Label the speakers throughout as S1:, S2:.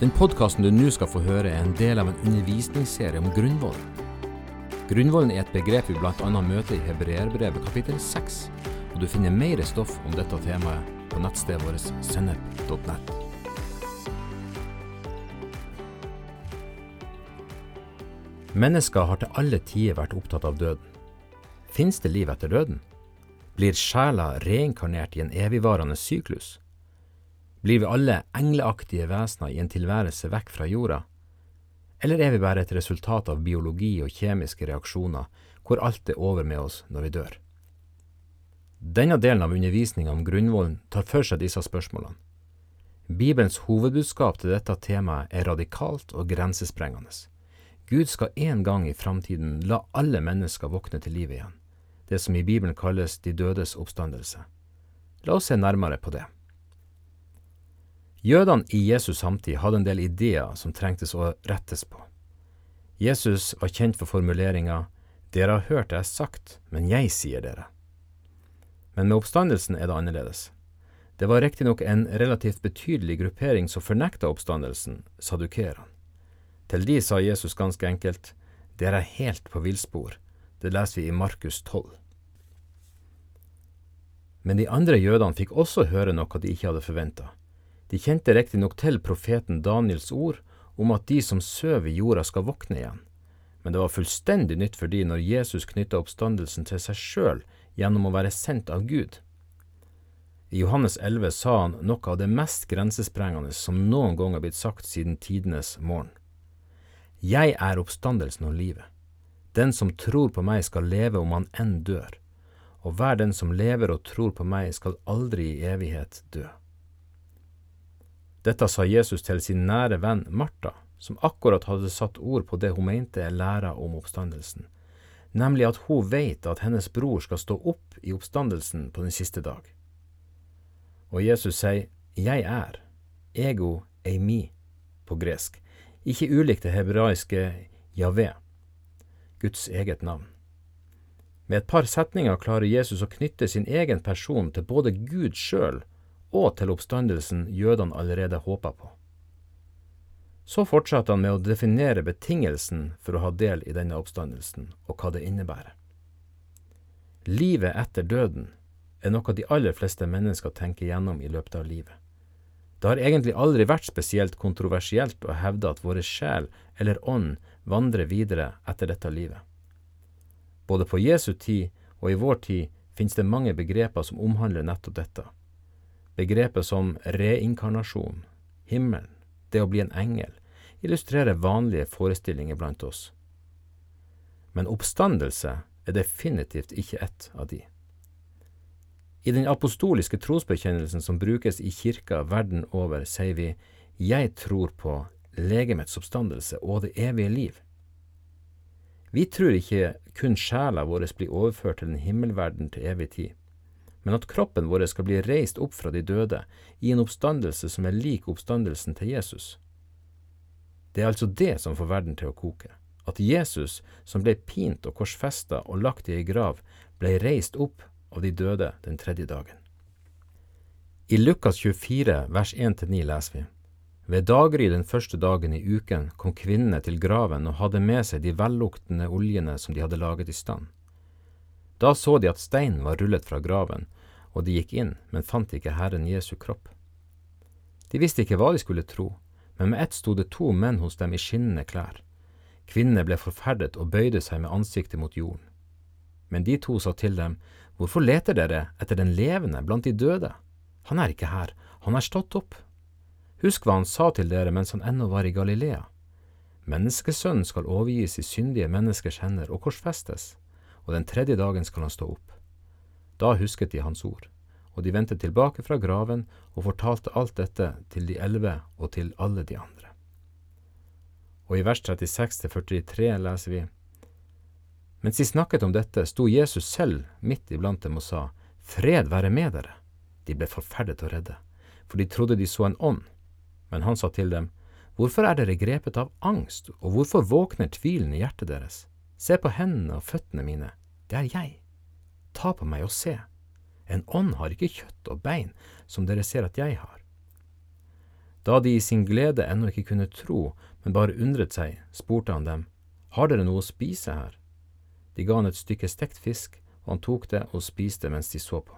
S1: Den podkasten du nå skal få høre, er en del av en undervisningsserie om grunnvollen. Grunnvollen er et begrep vi bl.a. møter i Hebreerbrevet kapittel 6, og du finner mer stoff om dette temaet på nettstedet vårt sennep.nett. Mennesker har til alle tider vært opptatt av døden. Fins det liv etter døden? Blir sjela reinkarnert i en evigvarende syklus? Blir vi alle engleaktige vesener i en tilværelse vekk fra jorda? Eller er vi bare et resultat av biologi og kjemiske reaksjoner, hvor alt er over med oss når vi dør? Denne delen av undervisninga om grunnvollen tar for seg disse spørsmålene. Bibelens hovedbudskap til dette temaet er radikalt og grensesprengende. Gud skal en gang i framtiden la alle mennesker våkne til livet igjen, det som i Bibelen kalles de dødes oppstandelse. La oss se nærmere på det. Jødene i Jesus samtid hadde en del ideer som trengtes å rettes på. Jesus var kjent for formuleringa Dere har hørt det jeg sagt, men jeg sier dere. Men med oppstandelsen er det annerledes. Det var riktignok en relativt betydelig gruppering som fornekta oppstandelsen, sadukerene. Til de sa Jesus ganske enkelt, dere er helt på villspor, det leser vi i Markus 12. Men de andre jødene fikk også høre noe de ikke hadde forventa. De kjente riktignok til profeten Daniels ord om at de som sover i jorda skal våkne igjen, men det var fullstendig nytt for de når Jesus knytta oppstandelsen til seg sjøl gjennom å være sendt av Gud. I Johannes 11 sa han noe av det mest grensesprengende som noen gang har blitt sagt siden tidenes morgen. Jeg er oppstandelsen og livet. Den som tror på meg skal leve om han enn dør, og hver den som lever og tror på meg skal aldri i evighet dø. Dette sa Jesus til sin nære venn Martha, som akkurat hadde satt ord på det hun mente er læra om oppstandelsen, nemlig at hun veit at hennes bror skal stå opp i oppstandelsen på den siste dag. Og Jesus sier Jeg er, ego eimi på gresk, ikke ulikt det hebraiske Javé, Guds eget navn. Med et par setninger klarer Jesus å knytte sin egen person til både Gud sjøl og til oppstandelsen jødene allerede håpa på. Så fortsatte han med å definere betingelsen for å ha del i denne oppstandelsen, og hva det innebærer. Livet etter døden er noe de aller fleste mennesker tenker gjennom i løpet av livet. Det har egentlig aldri vært spesielt kontroversielt å hevde at våre sjel eller ånd vandrer videre etter dette livet. Både på Jesu tid og i vår tid finnes det mange begreper som omhandler nettopp dette. Begrepet som reinkarnasjon, himmelen, det å bli en engel, illustrerer vanlige forestillinger blant oss. Men oppstandelse er definitivt ikke ett av de. I den apostoliske trosbekjennelsen som brukes i kirka verden over, sier vi Jeg tror på legemets oppstandelse og det evige liv. Vi tror ikke kun sjela vår blir overført til en himmelverden til evig tid men at kroppen vår skal bli reist opp fra de døde i en oppstandelse som er lik oppstandelsen til Jesus. Det er altså det som får verden til å koke, at Jesus, som ble pint og korsfesta og lagt i ei grav, ble reist opp av de døde den tredje dagen. I Lukas 24 vers 1-9 leser vi Ved daggry den første dagen i uken kom kvinnene til graven og hadde med seg de velluktende oljene som de hadde laget i stand. Da så de at steinen var rullet fra graven, og de gikk inn, men fant ikke Herren Jesu kropp. De visste ikke hva de skulle tro, men med ett sto det to menn hos dem i skinnende klær. Kvinnene ble forferdet og bøyde seg med ansiktet mot jorden. Men de to sa til dem, Hvorfor leter dere etter den levende blant de døde? Han er ikke her, han er stått opp. Husk hva han sa til dere mens han ennå var i Galilea. Menneskesønnen skal overgis i syndige menneskers hender og korsfestes, og den tredje dagen skal han stå opp. Da husket de hans ord, og de vendte tilbake fra graven og fortalte alt dette til de elleve og til alle de andre. Og i vers 36-43 leser vi Mens de snakket om dette, sto Jesus selv midt iblant dem og sa, Fred være med dere. De ble forferdet og redde, for de trodde de så en ånd. Men han sa til dem, Hvorfor er dere grepet av angst, og hvorfor våkner tvilen i hjertet deres? Se på hendene og føttene mine, det er jeg ta på meg og se. En ånd har ikke kjøtt og bein som dere ser at jeg har. Da de i sin glede ennå ikke kunne tro, men bare undret seg, spurte han dem, Har dere noe å spise her? De ga han et stykke stekt fisk, og han tok det og spiste mens de så på.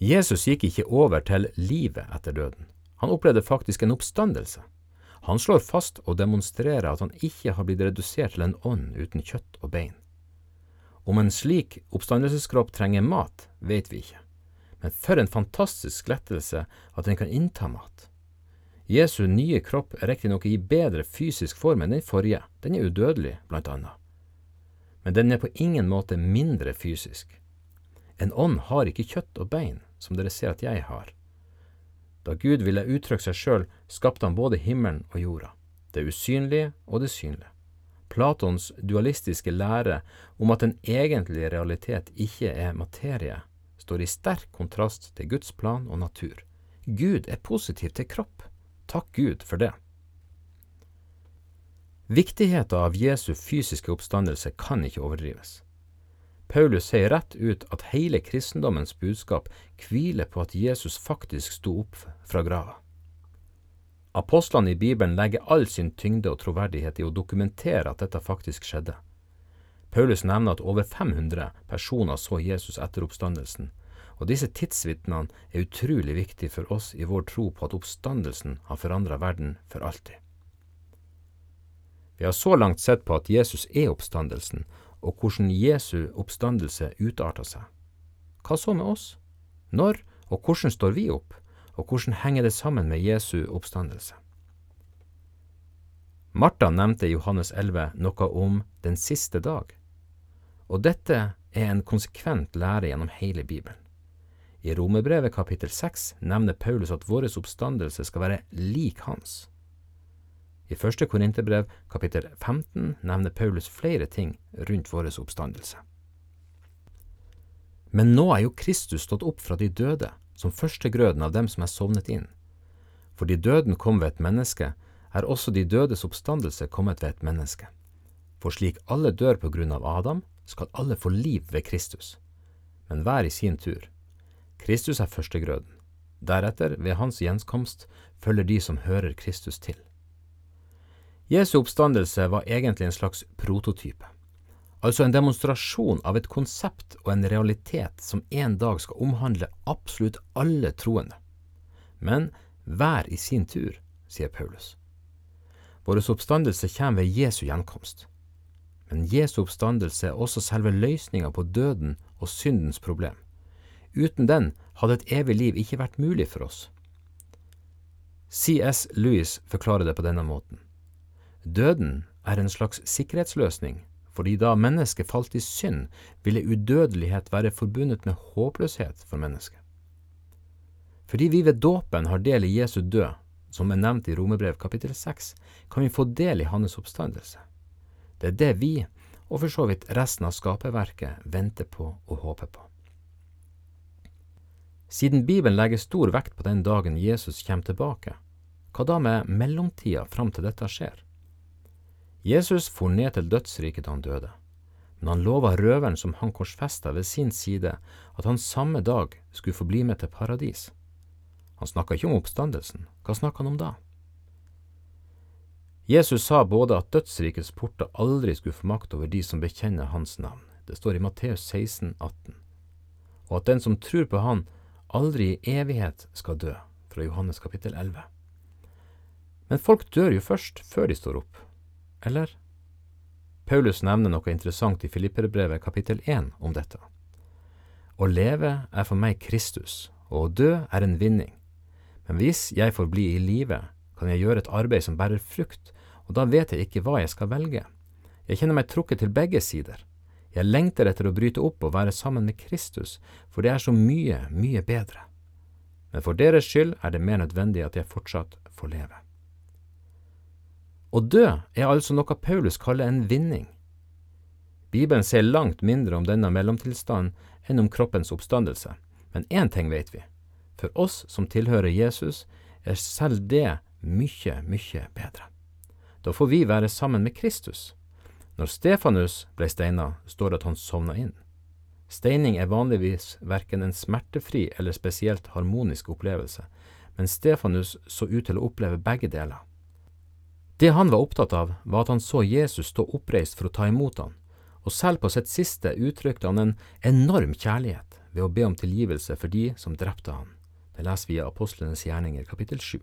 S1: Jesus gikk ikke over til livet etter døden. Han opplevde faktisk en oppstandelse. Han slår fast og demonstrerer at han ikke har blitt redusert til en ånd uten kjøtt og bein. Om en slik oppstandelseskropp trenger mat, vet vi ikke, men for en fantastisk lettelse at den kan innta mat. Jesu nye kropp er riktignok i bedre fysisk form enn den forrige, den er udødelig, blant annet. Men den er på ingen måte mindre fysisk. En ånd har ikke kjøtt og bein, som dere ser at jeg har. Da Gud ville uttrykke seg sjøl, skapte han både himmelen og jorda, det usynlige og det synlige. Platons dualistiske lære om at den egentlige realitet ikke er materie, står i sterk kontrast til Guds plan og natur. Gud er positiv til kropp. Takk Gud for det. Viktigheten av Jesu fysiske oppstandelse kan ikke overdrives. Paulus sier rett ut at hele kristendommens budskap hviler på at Jesus faktisk sto opp fra grava. Apostlene i Bibelen legger all sin tyngde og troverdighet i å dokumentere at dette faktisk skjedde. Paulus nevner at over 500 personer så Jesus etter oppstandelsen, og disse tidsvitnene er utrolig viktige for oss i vår tro på at oppstandelsen har forandra verden for alltid. Vi har så langt sett på at Jesus er oppstandelsen, og hvordan Jesu oppstandelse utarter seg. Hva så med oss? Når og hvordan står vi opp? og hvordan henger det sammen med Jesu oppstandelse? Martha nevnte i Johannes 11 noe om den siste dag, og dette er en konsekvent lære gjennom hele Bibelen. I Romerbrevet kapittel 6 nevner Paulus at vår oppstandelse skal være lik hans. I første Korinterbrev kapittel 15 nevner Paulus flere ting rundt vår oppstandelse. Men nå er jo Kristus stått opp fra de døde, som førstegrøden av dem som er sovnet inn. Fordi døden kom ved et menneske, er også de dødes oppstandelse kommet ved et menneske. For slik alle dør på grunn av Adam, skal alle få liv ved Kristus, men hver i sin tur. Kristus er førstegrøden. Deretter, ved hans gjenskomst, følger de som hører Kristus til. Jesu oppstandelse var egentlig en slags prototype altså en demonstrasjon av et konsept og en realitet som en dag skal omhandle absolutt alle troende. Men hver i sin tur, sier Paulus. Vår oppstandelse kommer ved Jesu gjenkomst. Men Jesu oppstandelse er også selve løsninga på døden og syndens problem. Uten den hadde et evig liv ikke vært mulig for oss. C.S. Lewis forklarer det på denne måten. Døden er en slags sikkerhetsløsning fordi da mennesket falt i synd, ville udødelighet være forbundet med håpløshet for mennesket. Fordi vi ved dåpen har del i Jesu død, som er nevnt i Romerbrev kapittel 6, kan vi få del i hans oppstandelse. Det er det vi, og for så vidt resten av skaperverket, venter på og håper på. Siden Bibelen legger stor vekt på den dagen Jesus kommer tilbake, hva da med mellomtida fram til dette skjer? Jesus for ned til dødsriket da han døde, men han lova røveren som han korsfesta ved sin side, at han samme dag skulle få bli med til paradis. Han snakka ikke om oppstandelsen, hva snakka han om da? Jesus sa både at dødsrikets porter aldri skulle få makt over de som bekjenner hans navn, det står i Matteus 16, 18, og at den som tror på han, aldri i evighet skal dø, fra Johannes kapittel 11. Men folk dør jo først, før de står opp eller? Paulus nevner noe interessant i Filipperbrevet kapittel 1 om dette. Å leve er for meg Kristus, og å dø er en vinning. Men hvis jeg får bli i live, kan jeg gjøre et arbeid som bærer frukt, og da vet jeg ikke hva jeg skal velge. Jeg kjenner meg trukket til begge sider. Jeg lengter etter å bryte opp og være sammen med Kristus, for det er så mye, mye bedre. Men for deres skyld er det mer nødvendig at jeg fortsatt får leve. Å dø er altså noe Paulus kaller en vinning. Bibelen ser langt mindre om denne mellomtilstanden enn om kroppens oppstandelse, men én ting vet vi. For oss som tilhører Jesus, er selv det mye, mye bedre. Da får vi være sammen med Kristus. Når Stefanus ble steina, står det at han sovna inn. Steining er vanligvis verken en smertefri eller spesielt harmonisk opplevelse, men Stefanus så ut til å oppleve begge deler. Det han var opptatt av, var at han så Jesus stå oppreist for å ta imot han, og selv på sitt siste uttrykte han en enorm kjærlighet ved å be om tilgivelse for de som drepte han. Det leser vi i Apostlenes gjerninger kapittel 7.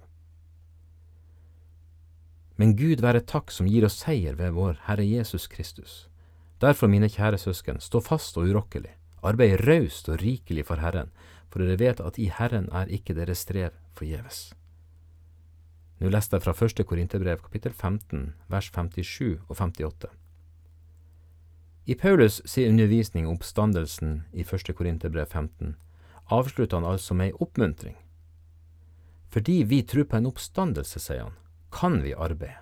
S1: Men Gud være takk som gir oss seier ved vår Herre Jesus Kristus. Derfor, mine kjære søsken, stå fast og urokkelig, arbeid raust og rikelig for Herren, for dere vet at i Herren er ikke deres strev forgjeves. Nå leste jeg fra første Korinterbrev kapittel 15 vers 57 og 58. I Paulus sin undervisning om oppstandelsen i første Korinterbrev 15 avslutter han altså med ei oppmuntring. Fordi vi tror på en oppstandelse, sier han, kan vi arbeide.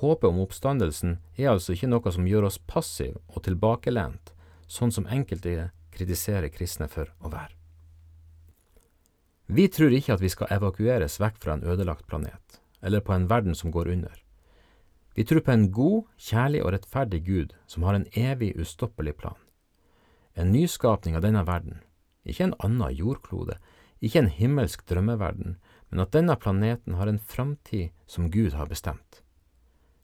S1: Håpet om oppstandelsen er altså ikke noe som gjør oss passive og tilbakelent, sånn som enkelte kritiserer kristne for å være. Vi tror ikke at vi skal evakueres vekk fra en ødelagt planet, eller på en verden som går under. Vi tror på en god, kjærlig og rettferdig Gud som har en evig, ustoppelig plan. En nyskapning av denne verden, ikke en annen jordklode, ikke en himmelsk drømmeverden, men at denne planeten har en framtid som Gud har bestemt.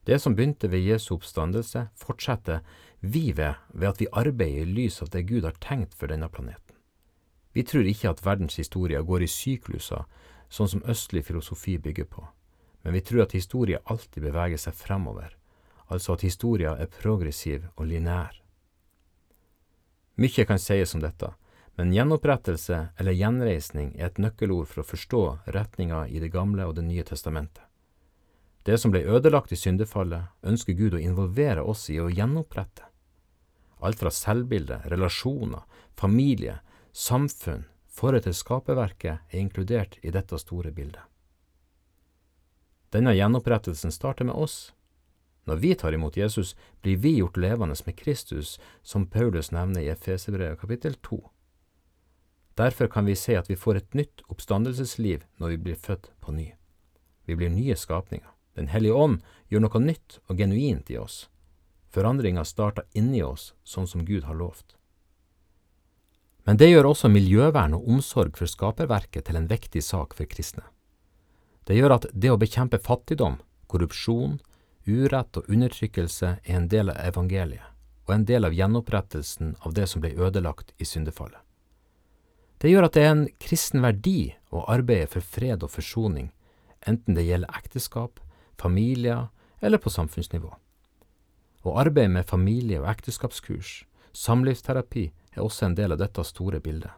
S1: Det som begynte ved Jesu oppstandelse, fortsetter vi ved ved at vi arbeider i lys av det Gud har tenkt for denne planeten. Vi tror ikke at verdens historie går i sykluser, sånn som østlig filosofi bygger på, men vi tror at historie alltid beveger seg fremover, altså at historia er progressiv og lineær. Mykje kan sies om dette, men gjenopprettelse eller gjenreisning er et nøkkelord for å forstå retninga i Det gamle og Det nye testamentet. Det som ble ødelagt i syndefallet, ønsker Gud å involvere oss i å gjenopprette. Alt fra selvbilde, relasjoner, familie, samfunn, forholdet til skaperverket er inkludert i dette store bildet. Denne gjenopprettelsen starter med oss. Når vi tar imot Jesus, blir vi gjort levende med Kristus, som Paulus nevner i Efesebrevet kapittel 2. Derfor kan vi se at vi får et nytt oppstandelsesliv når vi blir født på ny. Vi blir nye skapninger. Den hellige ånd gjør noe nytt og genuint i oss. Forandringa starter inni oss, sånn som Gud har lovt. Men det gjør også miljøvern og omsorg for skaperverket til en viktig sak for kristne. Det gjør at det å bekjempe fattigdom, korrupsjon, urett og undertrykkelse er en del av evangeliet, og en del av gjenopprettelsen av det som ble ødelagt i syndefallet. Det gjør at det er en kristen verdi å arbeide for fred og forsoning, enten det gjelder ekteskap, familier eller på samfunnsnivå. Å arbeide med familie- og ekteskapskurs, samlivsterapi, er også en del av dette store bildet.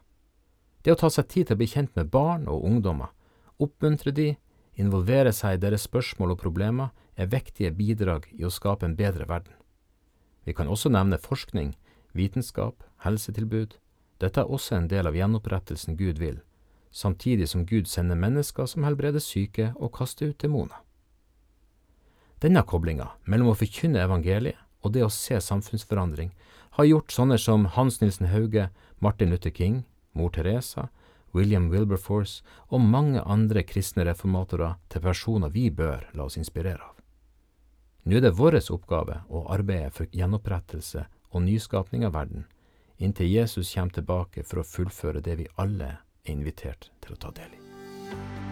S1: Det å ta seg tid til å bli kjent med barn og ungdommer, oppmuntre de, involvere seg i deres spørsmål og problemer, er viktige bidrag i å skape en bedre verden. Vi kan også nevne forskning, vitenskap, helsetilbud, dette er også en del av gjenopprettelsen Gud vil, samtidig som Gud sender mennesker som helbreder syke og kaster ut demoner. Denne koblinga mellom å forkynne evangeliet og det å se samfunnsforandring har gjort sånne som Hans Nilsen Hauge, Martin Luther King, mor Teresa, William Wilberforce og mange andre kristne reformatorer til personer vi bør la oss inspirere av. Nå er det vår oppgave å arbeide for gjenopprettelse og nyskapning av verden, inntil Jesus kommer tilbake for å fullføre det vi alle er invitert til å ta del i.